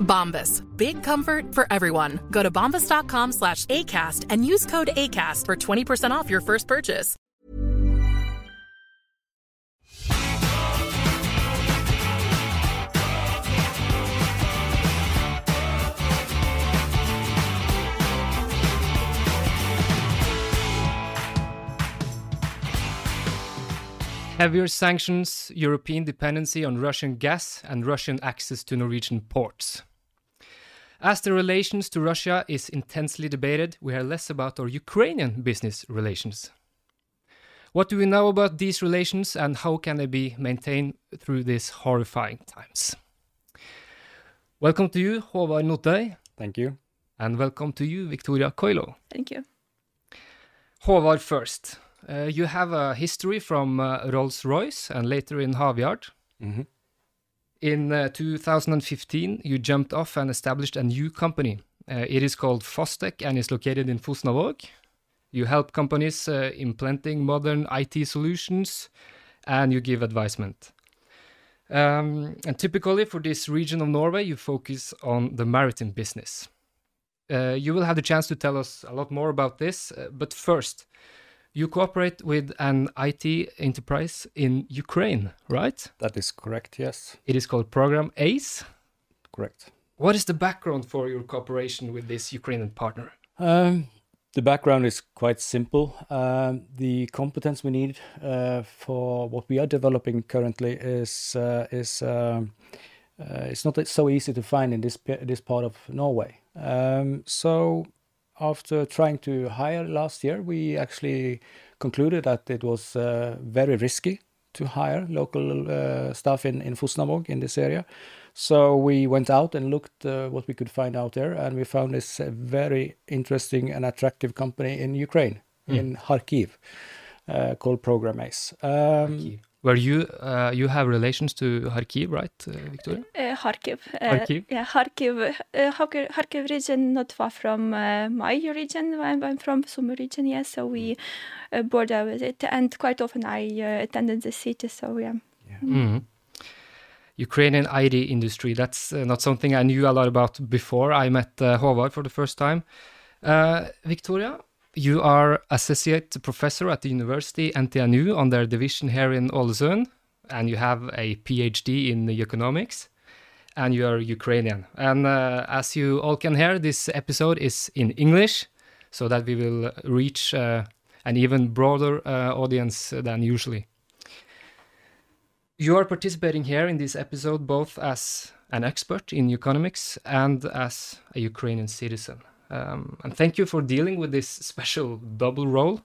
Bombas. Big comfort for everyone. Go to bombas.com slash ACAST and use code ACAST for 20% off your first purchase. Heavier sanctions, European dependency on Russian gas, and Russian access to Norwegian ports. As the relations to Russia is intensely debated, we hear less about our Ukrainian business relations. What do we know about these relations and how can they be maintained through these horrifying times? Welcome to you, Håvard Notøy, Thank you. and welcome to you, Victoria Coilo. Thank you. Håvard first. Uh, you have a history from uh, Rolls Royce and later in Havyard. hmm In uh, 2015, you jumped off and established a new company. Uh, it is called Fostec and is located in Fosnavåg. You help companies uh, implementing modern IT solutions and you give advisement. Um, and typically for this region of Norway, you focus on the maritime business. Uh, you will have the chance to tell us a lot more about this, uh, but first, you cooperate with an IT enterprise in Ukraine, right? That is correct. Yes, It is called Program ACE. correct. What is the background for your cooperation with this Ukrainian partner? Um, the background is quite simple. Um, the competence we need uh, for what we are developing currently is uh, is um, uh, it's not so easy to find in this this part of Norway. Um, so after trying to hire last year, we actually concluded that it was uh, very risky to hire local uh, staff in in Fosnavåg in this area. So we went out and looked uh, what we could find out there, and we found this very interesting and attractive company in Ukraine, in Kharkiv, uh, called Program Ace. Um, Where you uh, you have relations to Kharkiv, right, uh, Victoria? Uh, Kharkiv. Uh, Kharkiv? Yeah, Kharkiv. Uh, Kharkiv, Kharkiv region, not far from uh, my region. I'm, I'm from Sumy region, yes. So we uh, border with it, and quite often I uh, attended the city. So yeah. Mhm. Ukrainian IT industry. That's uh, not something I knew a lot about before I met uh, Håvard for the first time. Uh, Victoria, you are associate professor at the university NTNU on their division here in Ålesund, and you have a PhD in economics, and you are Ukrainian. And uh, as you all can hear, this episode is in English, so that we will reach uh, an even broader uh, audience than usually. You are participating here in this episode both as an expert in economics and as a Ukrainian citizen. Um, and thank you for dealing with this special double role.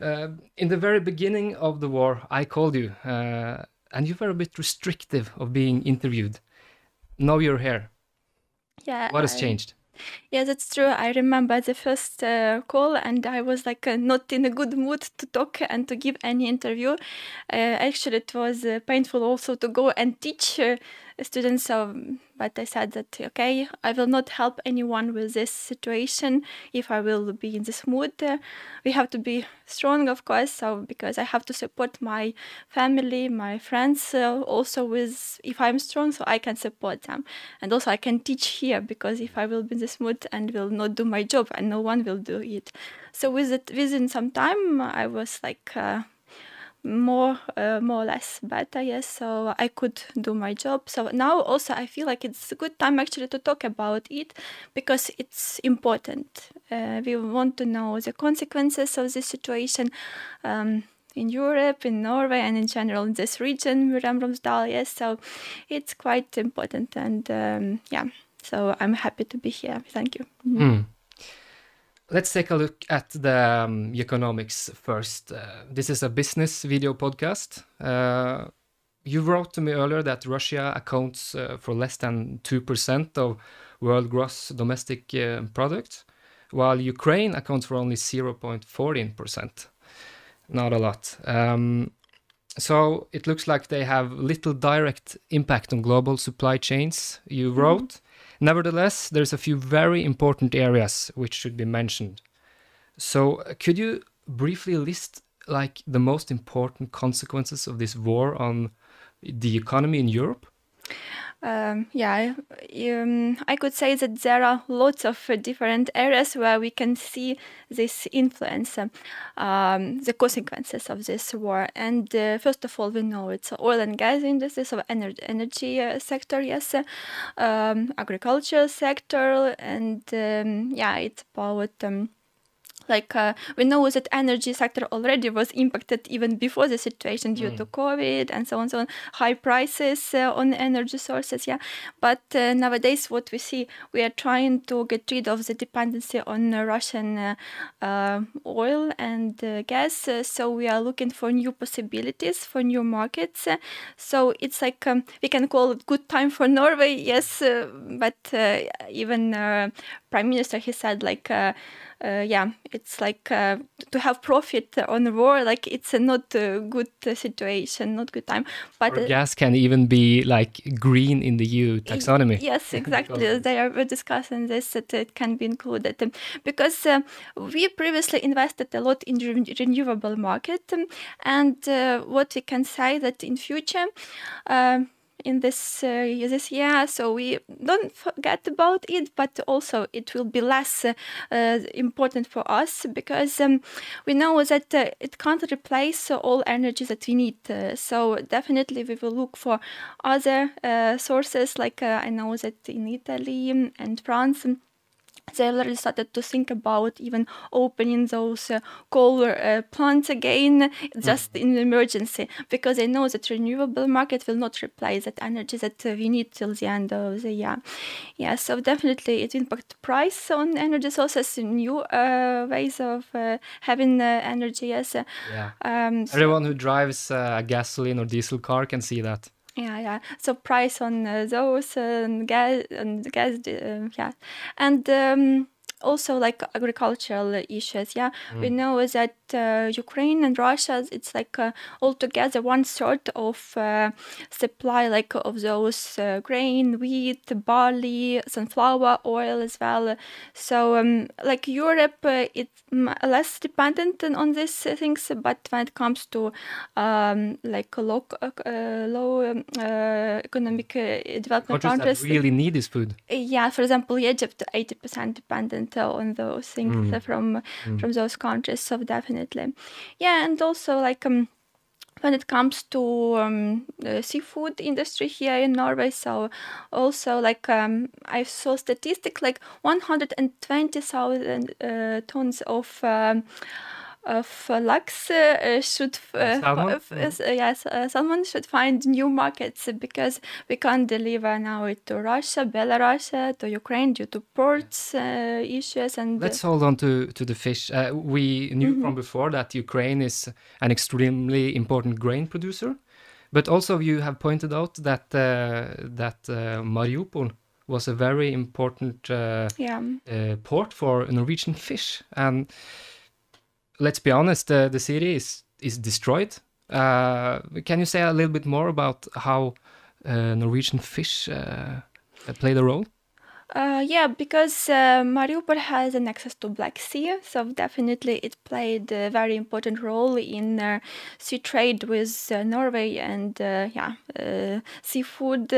Uh, in the very beginning of the war, I called you, uh, and you were a bit restrictive of being interviewed. Now you're here. Yeah. What has I- changed? Yeah, that's true. I remember the first uh, call, and I was like uh, not in a good mood to talk and to give any interview. Uh, actually, it was uh, painful also to go and teach uh, students. So, but I said that okay, I will not help anyone with this situation if I will be in this mood. Uh, we have to be strong, of course. So because I have to support my family, my friends, uh, also with if I'm strong, so I can support them, and also I can teach here because if I will be in this mood and will not do my job, and no one will do it. So with it, within some time, I was like. Uh, more uh, more or less better yes so i could do my job so now also i feel like it's a good time actually to talk about it because it's important uh, we want to know the consequences of this situation um, in Europe, in Norway, and in general in this region, Møre Romsdal. Yes, so it's quite important, and um, yeah, so I'm happy to be here. Thank you. Mm. Let's take a look at the um, economics first. Uh, this is a business video podcast. Uh, you wrote to me earlier that Russia accounts uh, for less than 2% of world gross domestic uh, product, while Ukraine accounts for only 0.14%. Not a lot. Um, so it looks like they have little direct impact on global supply chains, you wrote. Nevertheless, there's a few very important areas which should be mentioned. So, could you briefly list like the most important consequences of this war on the economy in Europe? Um, yeah, um, I could say that there are lots of uh, different areas where we can see this influence, um, the consequences of this war. And uh, first of all, we know it's oil and gas industries, so energy, energy uh, sector, yes, um, agriculture sector, and um, yeah, it's about. Like uh, we know that energy sector already was impacted even before the situation due mm. to covid and so on so on. High prices uh, on energy sources yeah. But uh, nowadays what we see we are trying to get rid of the dependency on russian uh, uh, oil and uh, gas. So we are looking for new possibilities for new markets. So it's like um, we can call it good time for norway yes but even prime minister he said like uh, yeah, it's like uh, to have profit on the war, like it's a not a good situation, not good time. But or gas can even be like green in the EU taxonomy. Yes, exactly. they are discussing this that it can be included um, because uh, we previously invested a lot in re renewable market, um, and uh, what we can say that in future in this uh, this year. So we don't forget about it, but also it will be less uh, uh, important for us because um, we know that uh, it can't replace all energy that we need. Uh, so definitely we will look for other uh, sources. Like I know that in Italy and France they already started to think about even opening those uh, coal uh, plants again just mm-hmm. in emergency because they know that renewable market will not replace that energy that uh, we need till the end of the year yeah so definitely it impact price on energy sources new uh, ways of uh, having uh, energy yes yeah. Um, so everyone who drives a gasoline or diesel car can see that yeah, yeah. So price on uh, those and gas and gas, uh, yeah, and um, also like agricultural issues. Yeah, mm. we know that uh, Ukraine and Russia, it's like uh, altogether one sort of uh, supply, like of those uh, grain, wheat, barley, sunflower oil as well. So um, like Europe, uh, it's less dependent on these things, but when it comes to um, like low, uh, low um, economic development countries, countries, that really need this food. Yeah, for example, Egypt, eighty percent dependent on those things mm. from mm. from those countries. So definitely, yeah, and also like um, when it comes to um, the seafood industry here in Norway. So also like um, I saw statistic like 120,000 uh, tons of um, of lux uh, should uh, salmon? yes salmon should find new markets because we can't deliver now it to Russia, Belarus, to Ukraine due to ports uh, issues and. Let's hold on to to the fish. we knew mm -hmm. from before that Ukraine is an extremely important grain producer, but also you have pointed out that that Mariupol was a very important yeah. port for Norwegian fish and let's be honest, uh, the city is is destroyed. Uh, can you say a little bit more about how uh, Norwegian fish uh, played a role? Uh, yeah, because uh, Mariupol has an access to Black Sea, so definitely it played a very important role in uh, sea trade with uh, Norway and uh, yeah, uh, seafood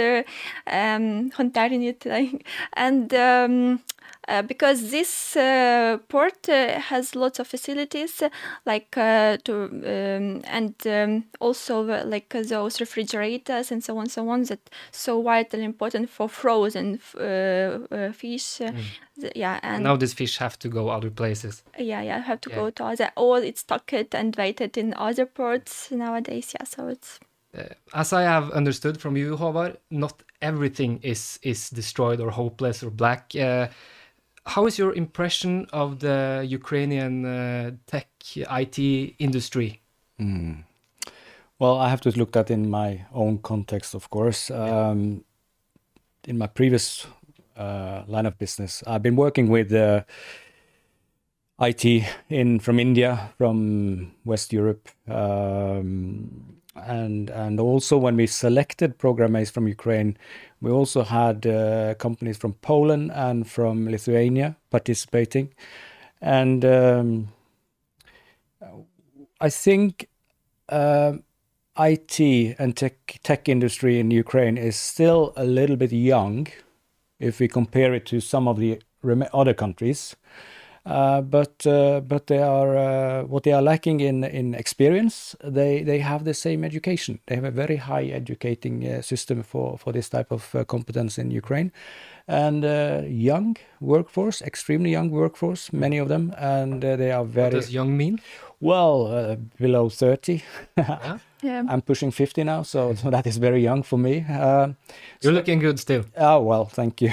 um, hunting it, and um, Uh, because this uh, port uh, has lots of facilities like uh, to um, and um, also uh, like those refrigerators and so on so on that so vitally important for frozen fish th- yeah and now these fish have to go other places yeah yeah have to Yeah. go to other or it's stocked and waited in other ports nowadays yeah so it's as I have understood from you, Håvard, not everything is is destroyed or hopeless or black. Uh, how is your impression of the Ukrainian uh, tech IT industry? Well, I have to look at that in my own context, of course. Um, in my previous uh, line of business, I've been working with uh, IT in from India, from West Europe, um, and and also when we selected programmers from Ukraine, we also had uh, companies from Poland and from Lithuania participating, and um, I think. um IT and tech tech industry in Ukraine is still a little bit young, if we compare it to some of the other countries. Uh, but uh, but they are uh, what they are lacking in in experience. They they have the same education. They have a very high educating uh, system for for this type of uh, competence in Ukraine, and uh, young workforce, extremely young workforce, many of them, and uh, they are What very does young mean? well uh, below thirty. Yeah. yeah I'm pushing 50 now, so, so that is very young for me. Uh, You're looking good still. oh, well, thank you.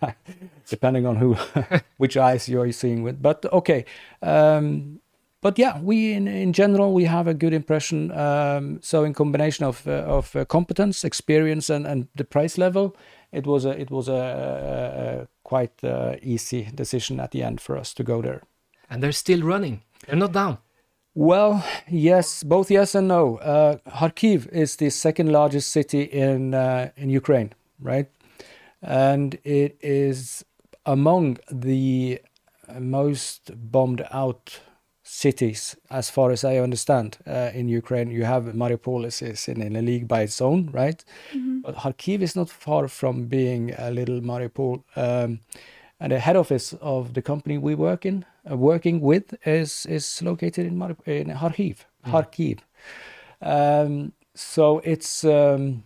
Depending on who, which eyes you're seeing with. But okay. Um, but yeah, we in, in general, we have a good impression. Um, so in combination of, uh, of uh, competence, experience, and, and the price level, it was a, it was a, a, a quite uh, easy decision at the end for us to go there. And they're still running. They're not down. Well, yes, both yes and no. Uh, Kharkiv is the second largest city in uh, in Ukraine, right? And it is among the most bombed out cities, as far as I understand, uh, in Ukraine. You have Mariupol is, in, in a league by its own, right? But Kharkiv is not far from being a little Mariupol. Um, and the head office of the company we work in, working with, is is located in Mar- in Kharkiv. Kharkiv. Um, so it's um,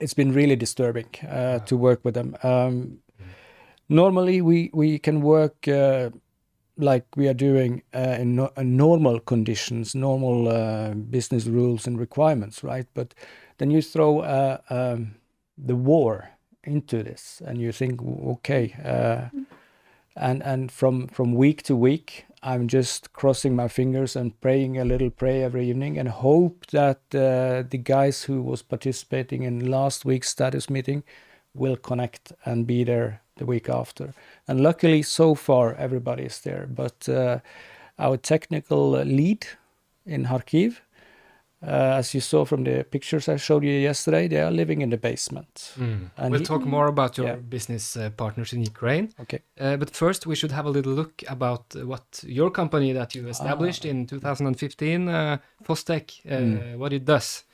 it's been really disturbing uh, to work with them. Um, normally, we we can work uh, like we are doing uh, in no- uh, normal conditions, normal uh, business rules and requirements, right? But then you throw uh, um, the war into this, and you think, okay, uh, and and from from week to week, I'm just crossing my fingers and praying a little prayer every evening, and hope that uh, the guys who was participating in last week's status meeting will connect and be there the week after. And luckily, so far, everybody is there. But uh, our technical lead in Kharkiv, uh, as you saw from the pictures I showed you yesterday, they are living in the basement. And we'll he- talk more about your Yeah. business uh, partners in Ukraine. Okay. Uh, but first, we should have a little look about what your company that you established in 2015, uh, Fostec, uh, what it does.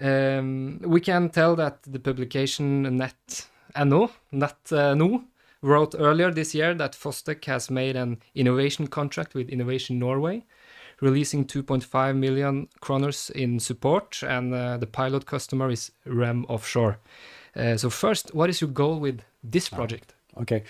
Um, we can tell that the publication Net.no, Net uh, no, wrote earlier this year that Fostec has made an innovation contract with Innovation Norway, releasing 2.5 million kroners in support, and uh, the pilot customer is REM Offshore. Uh, so first, what is your goal with this project? Okay.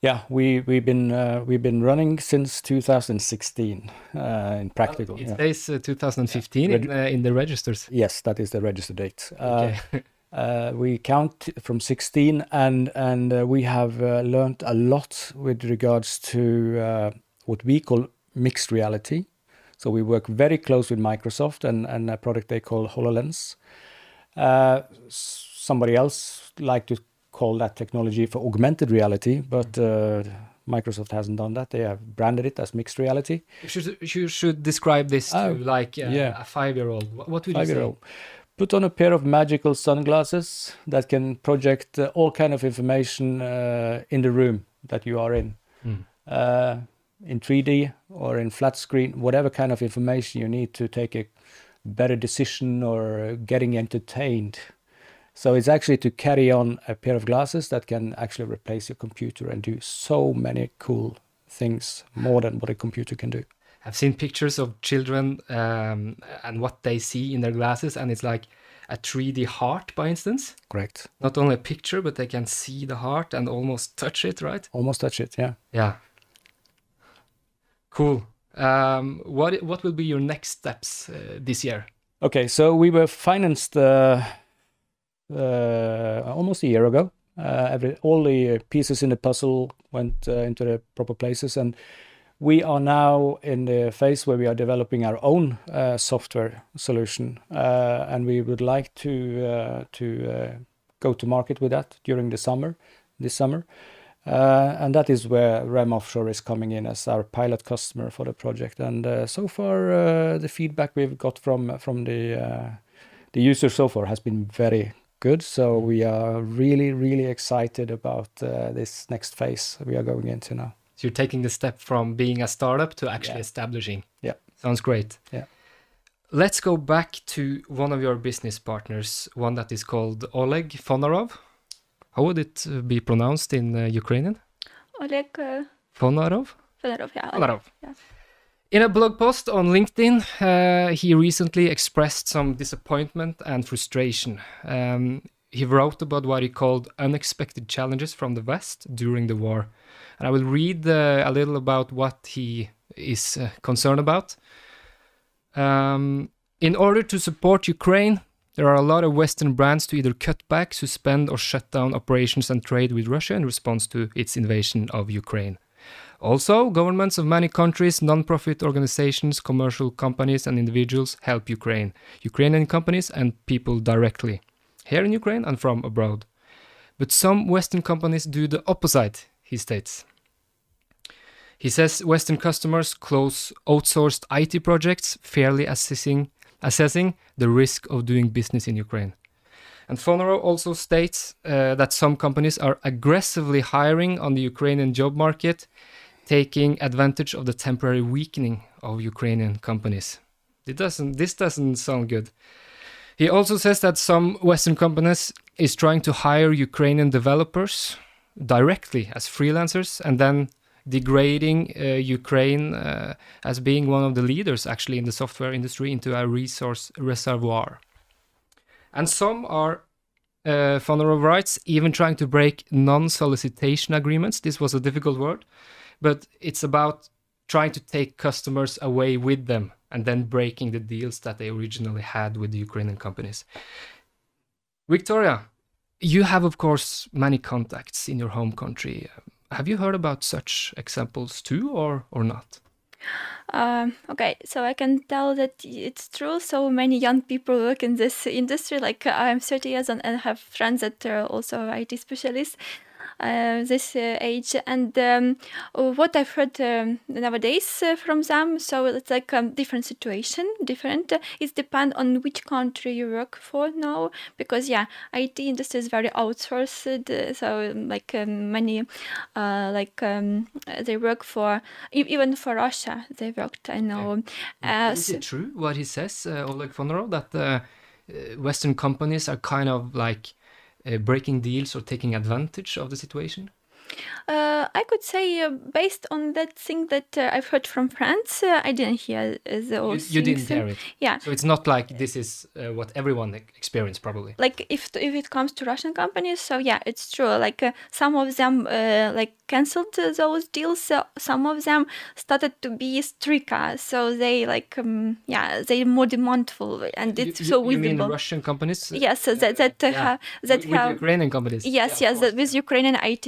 Yeah, we we've been uh, we've been running since 2016 uh, in practical. It yeah. says uh, 2015 in, uh, in the registers. Yes, that is the register date. Uh, Okay. uh, we count from 16, and and uh, we have uh, learned a lot with regards to uh, what we call mixed reality. So we work very close with Microsoft and, and a product they call Hololens. Uh, somebody else like to call that technology for augmented reality, but uh, Microsoft hasn't done that. They have branded it as mixed reality. You should, you should describe this to Oh, like uh, yeah. a five-year-old. What, would you five say? year old put on a pair of magical sunglasses that can project uh, all kind of information uh, in the room that you are in Hmm. In 3d or in flat screen whatever kind of information you need to take a better decision or getting entertained So it's actually to carry on a pair of glasses that can actually replace your computer and do so many cool things more than what a computer can do. I've seen pictures of children um, and what they see in their glasses, and it's like a 3D heart, by instance. Correct. Not only a picture, but they can see the heart and almost touch it, right? Almost touch it, yeah. Yeah. Cool. Um, what what will be your next steps uh, this year? Okay, so we were financed uh, uh, almost a year ago. Uh, every all the pieces in the puzzle went uh, into the proper places, and we are now in the phase where we are developing our own uh, software solution, and we would like to to go to market with that during the summer, this summer, Uh, and that is where Rem Offshore is coming in as our pilot customer for the project. And uh, so far, uh, the feedback we've got from from the uh, the users so far has been very good. So we are really really excited about this next phase we are going into now. So you're taking the step from being a startup to actually Yeah. establishing. Yeah. Sounds great. Yeah. Let's go back to one of your business partners, one that is called Oleg Fonarov. How would it uh, be pronounced in uh, Ukrainian? Oleg uh, Fonarov? Fedorov, yeah. Fonarov. yeah. In a blog post on LinkedIn, uh, he recently expressed some disappointment and frustration. Um, he wrote about what he called unexpected challenges from the West during the war. And I will read uh, a little about what he is uh, concerned about. Um, in order to support Ukraine, there are a lot of Western brands to either cut back, suspend, or shut down operations and trade with Russia in response to its invasion of Ukraine. Also, governments of many countries, non-profit organizations, commercial companies, and individuals help Ukraine, Ukrainian companies, and people directly, here in Ukraine and from abroad. But some Western companies do the opposite, he states. He says Western customers close outsourced IT projects, fairly assessing, assessing the risk of doing business in Ukraine. And Fonarov also states uh, that some companies are aggressively hiring on the Ukrainian job market, taking advantage of the temporary weakening of Ukrainian companies. It doesn't, this doesn't sound good. He also says that some Western companies is trying to hire Ukrainian developers directly as freelancers and then degrading uh, Ukraine uh, as being one of the leaders actually in the software industry into a resource reservoir. And some are, uh, Fonarov writes, even trying to break non solicitation agreements. This was a difficult word, but it's about trying to take customers away with them and then breaking the deals that they originally had with the Ukrainian companies. Victoria, you have, of course, many contacts in your home country. Have you heard about such examples too, or, or not? Um, okay, so I can tell that it's true. So many young people work in this industry. Like I'm 30 years old and have friends that are also IT specialists. Uh, this uh, age and um, what I've heard um, nowadays uh, from them. So it's like a different situation, different. it depends on which country you work for now, because yeah, IT industry is very outsourced. So like um, many, uh, like um, they work for even for Russia. They worked. I know. Uh, Is so- it true what he says, uh, Oleg Fonarov, that Western companies are kind of like Uh, breaking deals or taking advantage of the situation? Uh, I could say, uh, based on that thing that uh, I've heard from friends, uh, I didn't hear uh, You, those you didn't hear it. Yeah. So it's not like this is uh, what everyone experienced, probably. Like if if it comes to Russian companies, so yeah, it's true. Like uh, some of them uh, like cancelled those deals. Some of them started to be stricter, so they like um, yeah they more demandful and it's you, so you mean. Russian companies? Yes, so that that uh, Yeah. have that with, have Ukrainian companies? Yes, yes, that with Ukrainian IT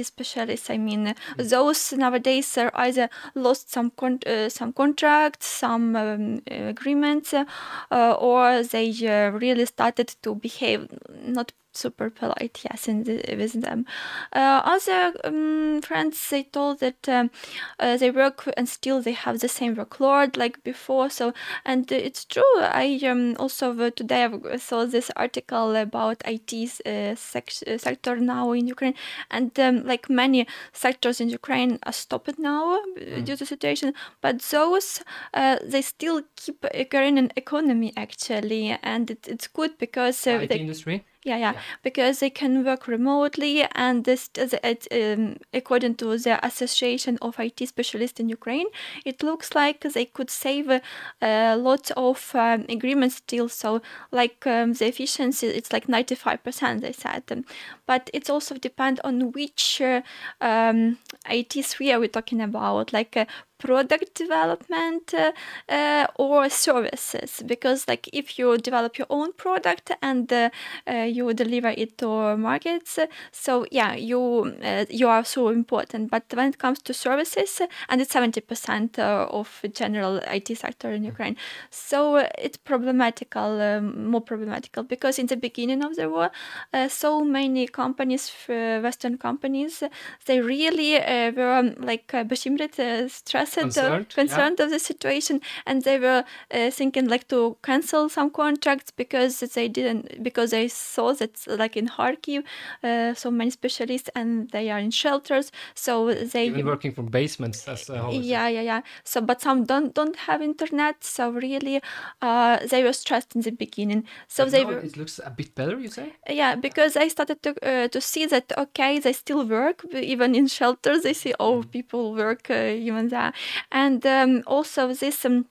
I mean, uh, those nowadays are either lost some con- uh, some contracts, some um, agreements, uh, uh, or they uh, really started to behave not super polite. Yes, in the, with them. Uh, other um, friends they told that um, uh, they work and still they have the same workload like before. So and uh, it's true. I um, also uh, today I saw this article about IT uh, sec- uh, sector now in Ukraine, and um, like many sectors in Ukraine are stopped now uh, due to situation. But those uh, they still keep Ukrainian economy actually, and it, it's good because uh, IT they, industry? Yeah, yeah, because they can work remotely, and this, it, um, according to the Association of IT Specialists in Ukraine, it looks like they could save a, a lot of um, agreements still. So, like um, the efficiency, it's like ninety five percent. They said, but it also depends on which uh, um, IT sphere we're talking about, like uh, product development uh, uh, or services. Because like if you develop your own product and uh, uh you deliver it to markets so yeah you uh, you are so important. But when it comes to services and it's 70% uh, of general IT sector in Ukraine so it's problematical um, more problematical. Because in the beginning of the war so many companies western companies they really were um, like uh, concerned, concerned yeah. of the situation, and they were uh, thinking like to cancel some contracts because they didn't because they saw that like in Kharkiv, uh, so many specialists and they are in shelters, so they even working from basements. As yeah, yeah, yeah. So, but some don't don't have internet, so really, uh, they were stressed in the beginning. So but they were. It looks a bit better, you say? Yeah, because I started to uh, to see that okay, they still work even in shelters. They see oh mm. people work uh, even there, and um, also this um,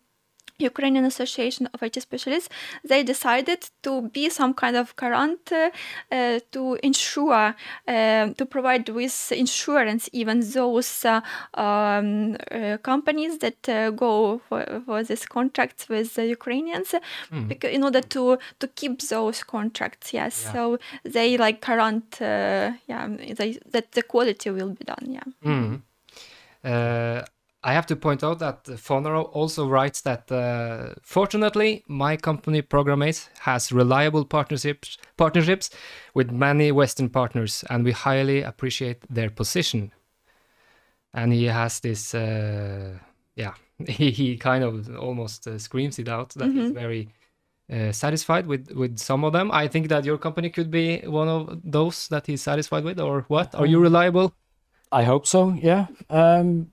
Ukrainian Association of IT Specialists, they decided to be some kind of garant uh, uh, to ensure, uh, to provide with insurance even those uh, um, uh, companies that uh, go for, for these contracts with the Ukrainians, mm. because in order to to keep those contracts. Yes, yeah. so they like garant, yeah, they, that the quality will be done. Yeah. Mm. I have to point out that Fonarov also writes that uh, fortunately, my company Programace has reliable partnerships partnerships with many Western partners, and we highly appreciate their position. And he has this, uh, yeah, he, he kind of almost uh, screams it out that mm-hmm. he's very uh, satisfied with with some of them. I think that your company could be one of those that he's satisfied with, or what? Are you um, reliable? I hope so. Yeah. Um,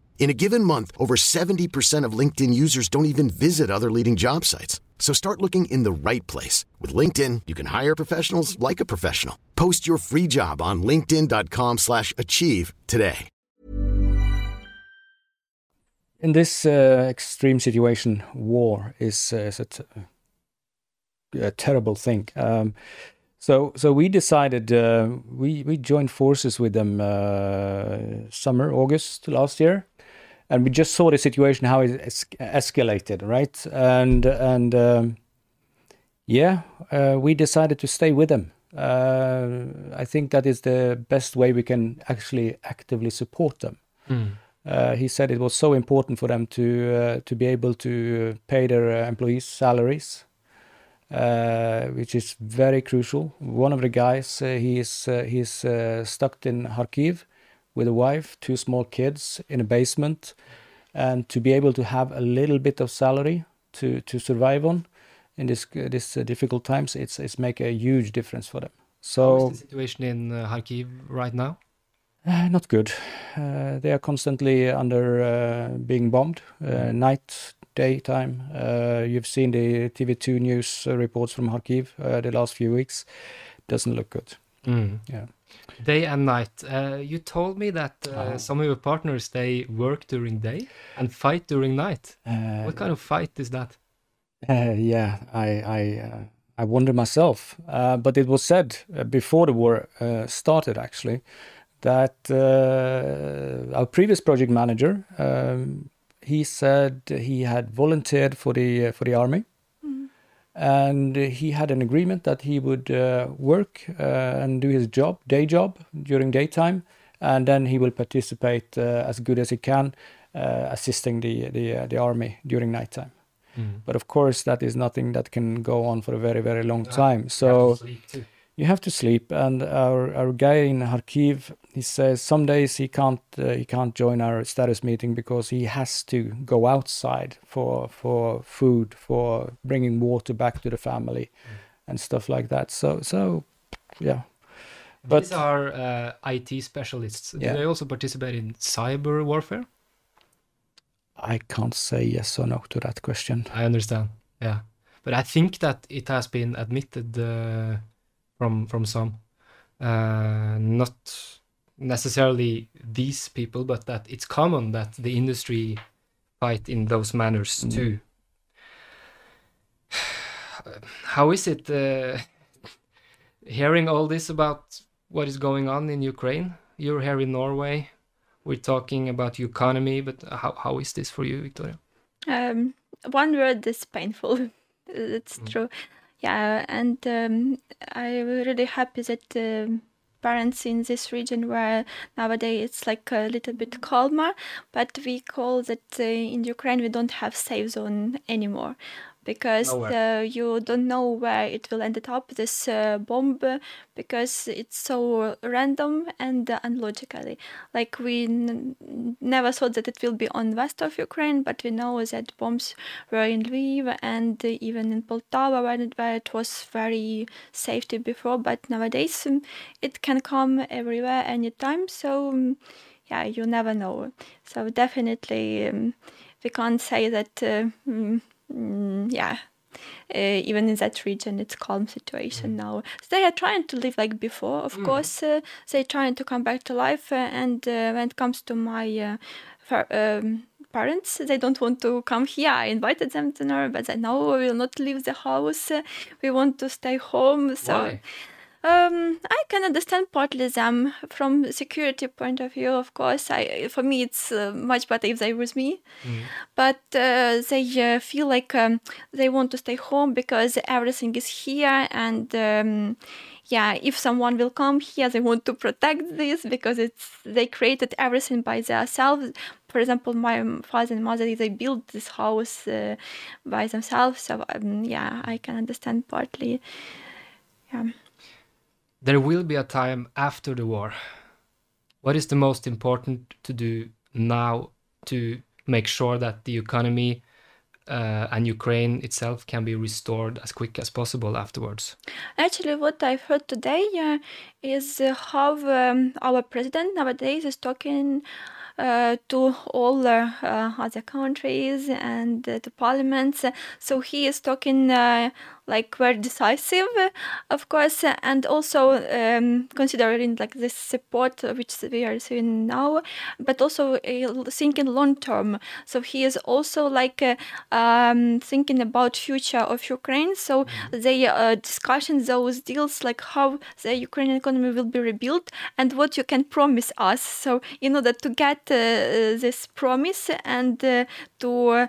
In a given month, over 70% of LinkedIn users don't even visit other leading job sites. So start looking in the right place. With LinkedIn, you can hire professionals like a professional. Post your free job on linkedin.com slash achieve today. In this uh, extreme situation, war is, uh, is a, t- a terrible thing. Um, so, so we decided uh, we we joined forces with them uh, summer August last year, and we just saw the situation how it es- escalated, right? And and um, yeah, uh, we decided to stay with them. Uh, I think that is the best way we can actually actively support them. Mm. Uh, he said it was so important for them to uh, to be able to pay their uh, employees salaries, uh, which is very crucial. One of the guys, he is he's stuck in Kharkiv with a wife, two small kids in a basement, and to be able to have a little bit of salary to, to survive on in this this uh, difficult times, it's it's make a huge difference for them. So the situation in uh, Kharkiv right now? Uh, not good. Uh, they are constantly under uh, being bombed, uh, night daytime. Uh, you've seen the TV2 news uh, reports from Kharkiv uh, the last few weeks. Doesn't look good. Mm. Yeah. Day and night. Uh, you told me that uh, Uh-huh. some of your partners they work during day and fight during night. Uh, what kind of fight is that? Uh, yeah, I I uh, I wonder myself. Uh, but it was said before the war uh, started, actually, that uh, our previous project manager um, he said he had volunteered for the uh, for the army, and he had an agreement that he would uh, work uh, and do his job, day job, during daytime, and then he will participate uh, as good as he can, uh, assisting the the uh, the army during nighttime. But of course, that is nothing that can go on for a very, very long time. So you have to sleep. And our, our guy in Kharkiv, he says some days he can't uh, he can't join our status meeting because he has to go outside for for food, for bringing water back to the family, and stuff like that. So so yeah. But These are uh, IT specialists. Do Yeah. they also participate in cyber warfare? I can't say yes or no to that question. I understand. Yeah, but I think that it has been admitted uh, from from some, uh, not necessarily these people, but that it's common that the industry fight in those manners Mm. too. How is it uh, hearing all this about what is going on in Ukraine? You're here in Norway. We're talking about the economy, but how, how is this for you, Victoria? Um, one word is painful. It's Mm. true. Yeah, and um, I'm really happy that um parents in this region where nowadays it's like a little bit calmer, but we call that uh, in Ukraine we don't have safe zone anymore because uh, you don't know where it will end up this uh, bomb because it's so random and uh, unlogically. Like we n- never thought that it will be on west of ukraine but we know that bombs were in lviv and even in poltava where it, where it was very safety before but nowadays um, it can come everywhere anytime so um, yeah you never know. So definitely um, we can't say that uh, mm, mm, yeah. Uh, even in that region it's calm situation now. So they are trying to live like before of course uh, they're trying to come back to life uh, and uh, when it comes to my uh, far, um, parents they don't want to come here. I invited them to norway but they know we will not leave the house. Uh, we want to stay home so Why? Um, I can understand partly them from security point of view. Of course, I for me it's uh, much better if they with me, but uh, they uh, feel like um, they want to stay home because everything is here, and um, yeah, if someone will come here, they want to protect this because it's they created everything by themselves. For example, my father and mother they built this house uh, by themselves. So um, yeah, I can understand partly. Yeah. There will be a time after the war. What is the most important to do now to make sure that the economy uh, and Ukraine itself can be restored as quick as possible afterwards? Actually, what I've heard today uh, is how um, our president nowadays is talking uh, to all uh, uh, other countries and uh, to parliaments. So he is talking like very decisive, of course, and also um, considering like this support which we are seeing now, but also uh, thinking long term. So he is also like uh, um, thinking about future of Ukraine. So they uh, discussing those deals like how the Ukrainian economy will be rebuilt and what you can promise us. So in order to get uh, this promise and uh, to uh,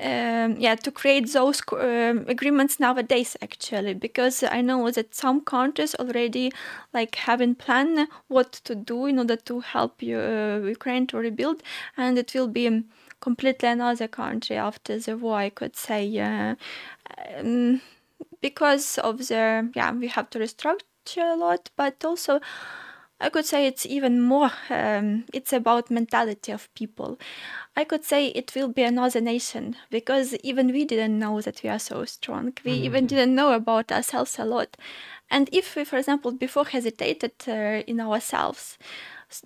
um, yeah to create those um, agreements nowadays actually because i know that some countries already like have in plan what to do in order to help you, uh, ukraine to rebuild and it will be um, completely another country after the war i could say uh, um, because of the yeah we have to restructure a lot but also I could say it's even more, um, it's about mentality of people. I could say it will be another nation because even we didn't know that we are so strong. We even didn't know about ourselves a lot. And if we, for example, before hesitated uh, in ourselves,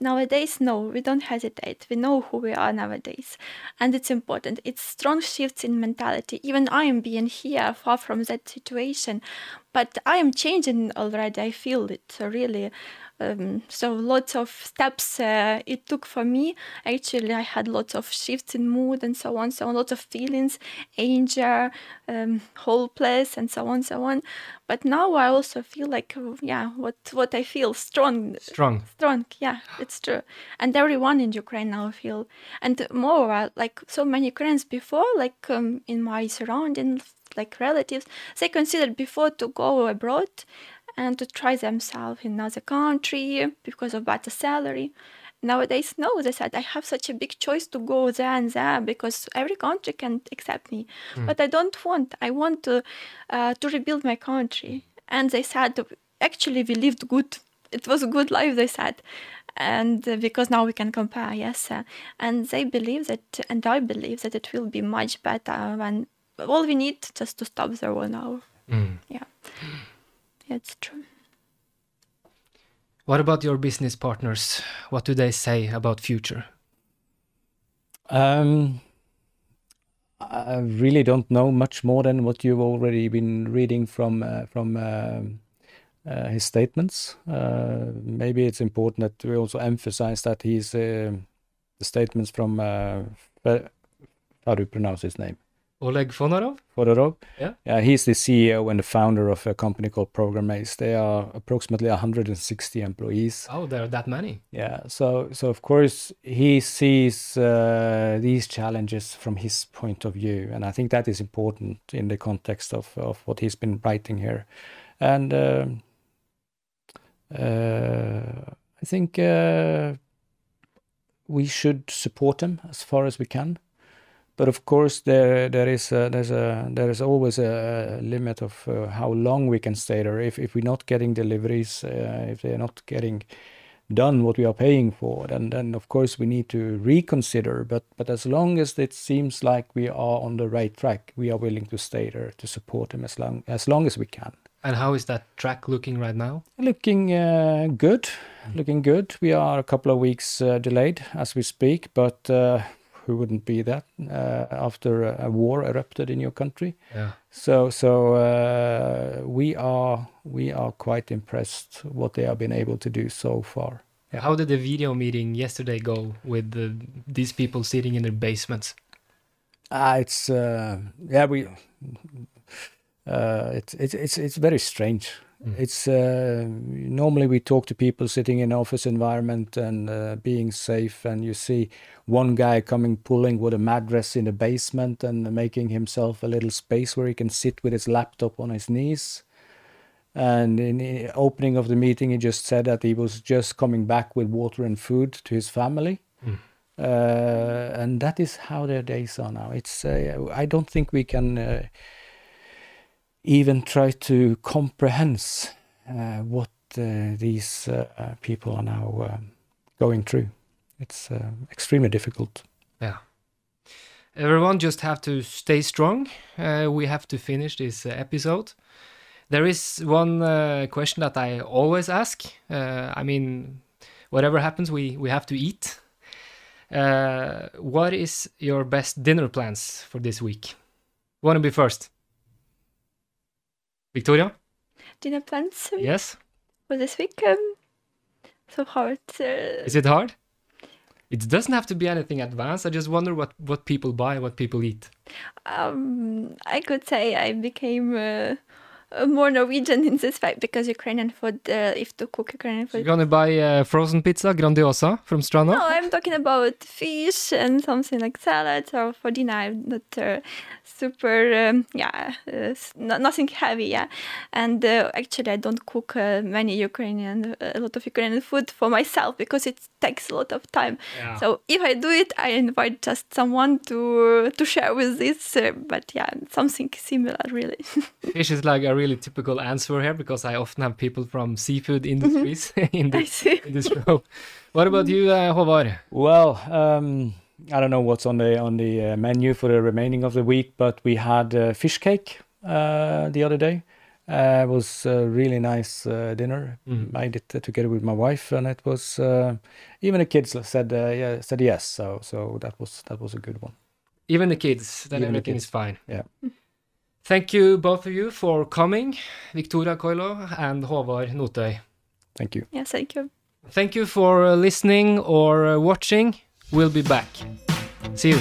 Nowadays, no, we don't hesitate. We know who we are nowadays. And it's important. It's strong shifts in mentality. Even I am being here far from that situation. But I am changing already. I feel it really. Um, so lots of steps uh, it took for me. Actually, I had lots of shifts in mood and so on, so on, lots of feelings, anger, um, hopeless, and so on, so on. But now I also feel like, yeah, what what I feel strong, Strong. strong. Yeah, it's true. And everyone in Ukraine now feel, and more like so many Ukrainians before, like um, in my surroundings, like relatives, they considered before to go abroad and to try themselves in another country because of better salary. Nowadays, no, they said I have such a big choice to go there and there because every country can accept me. But I don't want. I want to uh, to rebuild my country. And they said actually we lived good. It was a good life, they said. And uh, because now we can compare, yes. uh, and they believe that, and I believe that it will be much better when all we need just to stop the war now. Yeah. Yeah, it's true. What about your business partners? What do they say about future? Um, I really don't know much more than what you've already been reading from uh, from um uh, his statements. Uh, maybe it's important that we also emphasize that he's uh, the statements from uh, how do you pronounce his name? Oleg Fonarov? Fodorov. Yeah. Yeah, he's the CEO and the founder of a company called Program Ace. They are approximately 160 employees. Oh, there are that many. Yeah, so so of course he sees uh, these challenges from his point of view, and I think that is important in the context of of what he's been writing here, and um uh, I think uh, we should support him as far as we can. But of course, there there is a, there's a there is always a limit of uh, how long we can stay there. If if we're not getting deliveries, uh, if they're not getting done what we are paying for, then then of course we need to reconsider. But but as long as it seems like we are on the right track, we are willing to stay there to support them as long as long as we can. And how is that track looking right now? Looking uh, good, looking good. We are a couple of weeks uh, delayed as we speak, but uh, who wouldn't be that uh, after a, a war erupted in your country? Yeah. So so uh, we are we are quite impressed what they have been able to do so far. Yeah. How did the video meeting yesterday go with the, these people sitting in their basements? Ah, it's uh, yeah we uh, it's it's it's it's very strange. It's uh, normally we talk to people sitting in office environment and uh, being safe, and you see one guy coming pulling with a mattress in the basement and making himself a little space where he can sit with his laptop on his knees. And in the opening of the meeting, he just said that he was just coming back with water and food to his family. Uh, and that is how their days are now. It's uh, I don't think we can uh, even try to comprehend uh, what uh, these uh, people are now going through. It's extremely difficult. Yeah. Everyone just have to stay strong. We have to finish this episode. There is one question that I always ask. I mean, whatever happens, we, we have to eat. Uh, what is your best dinner plans for this week? Want to be first? Victoria? Dinner plans Yes? for this week? Um, so hard. Uh, Is it hard? It doesn't have to be anything advanced. I just wonder what, what people buy, what people eat. um, I could say I became uh, uh, more Norwegian in this fight because Ukrainian food, uh, if to cook Ukrainian food. You're gonna buy uh, frozen pizza, Grandiosa from Strano? No, I'm talking about fish and something like salad. So for dinner, I'm not uh, super, um, yeah, uh, no, nothing heavy, yeah. And uh, actually, I don't cook uh, many Ukrainian, a lot of Ukrainian food for myself because it takes a lot of time. Yeah. So if I do it, I invite just someone to to share with this. Uh, but yeah, something similar, really. Fish is like a really typical answer here because I often have people from seafood industries in, this, see. in this show. What about you, uh, Håvard? Well, um, I don't know what's on the on the uh, menu for the remaining of the week, but we had uh, fish cake uh, the other day, Uh, it was a really nice uh, dinner. Mhm. Made it uh, together with my wife, and it was uh, even the kids said uh, yeah said yes. So so that was that was a good one. Even the kids, then Even the everything kids. is fine. Yeah. Thank you, both of you, for coming, Victoria Koilo and Håvard Notøy. Thank you. Yes, thank you. Thank you for uh, listening or uh, watching. We'll be back. See you.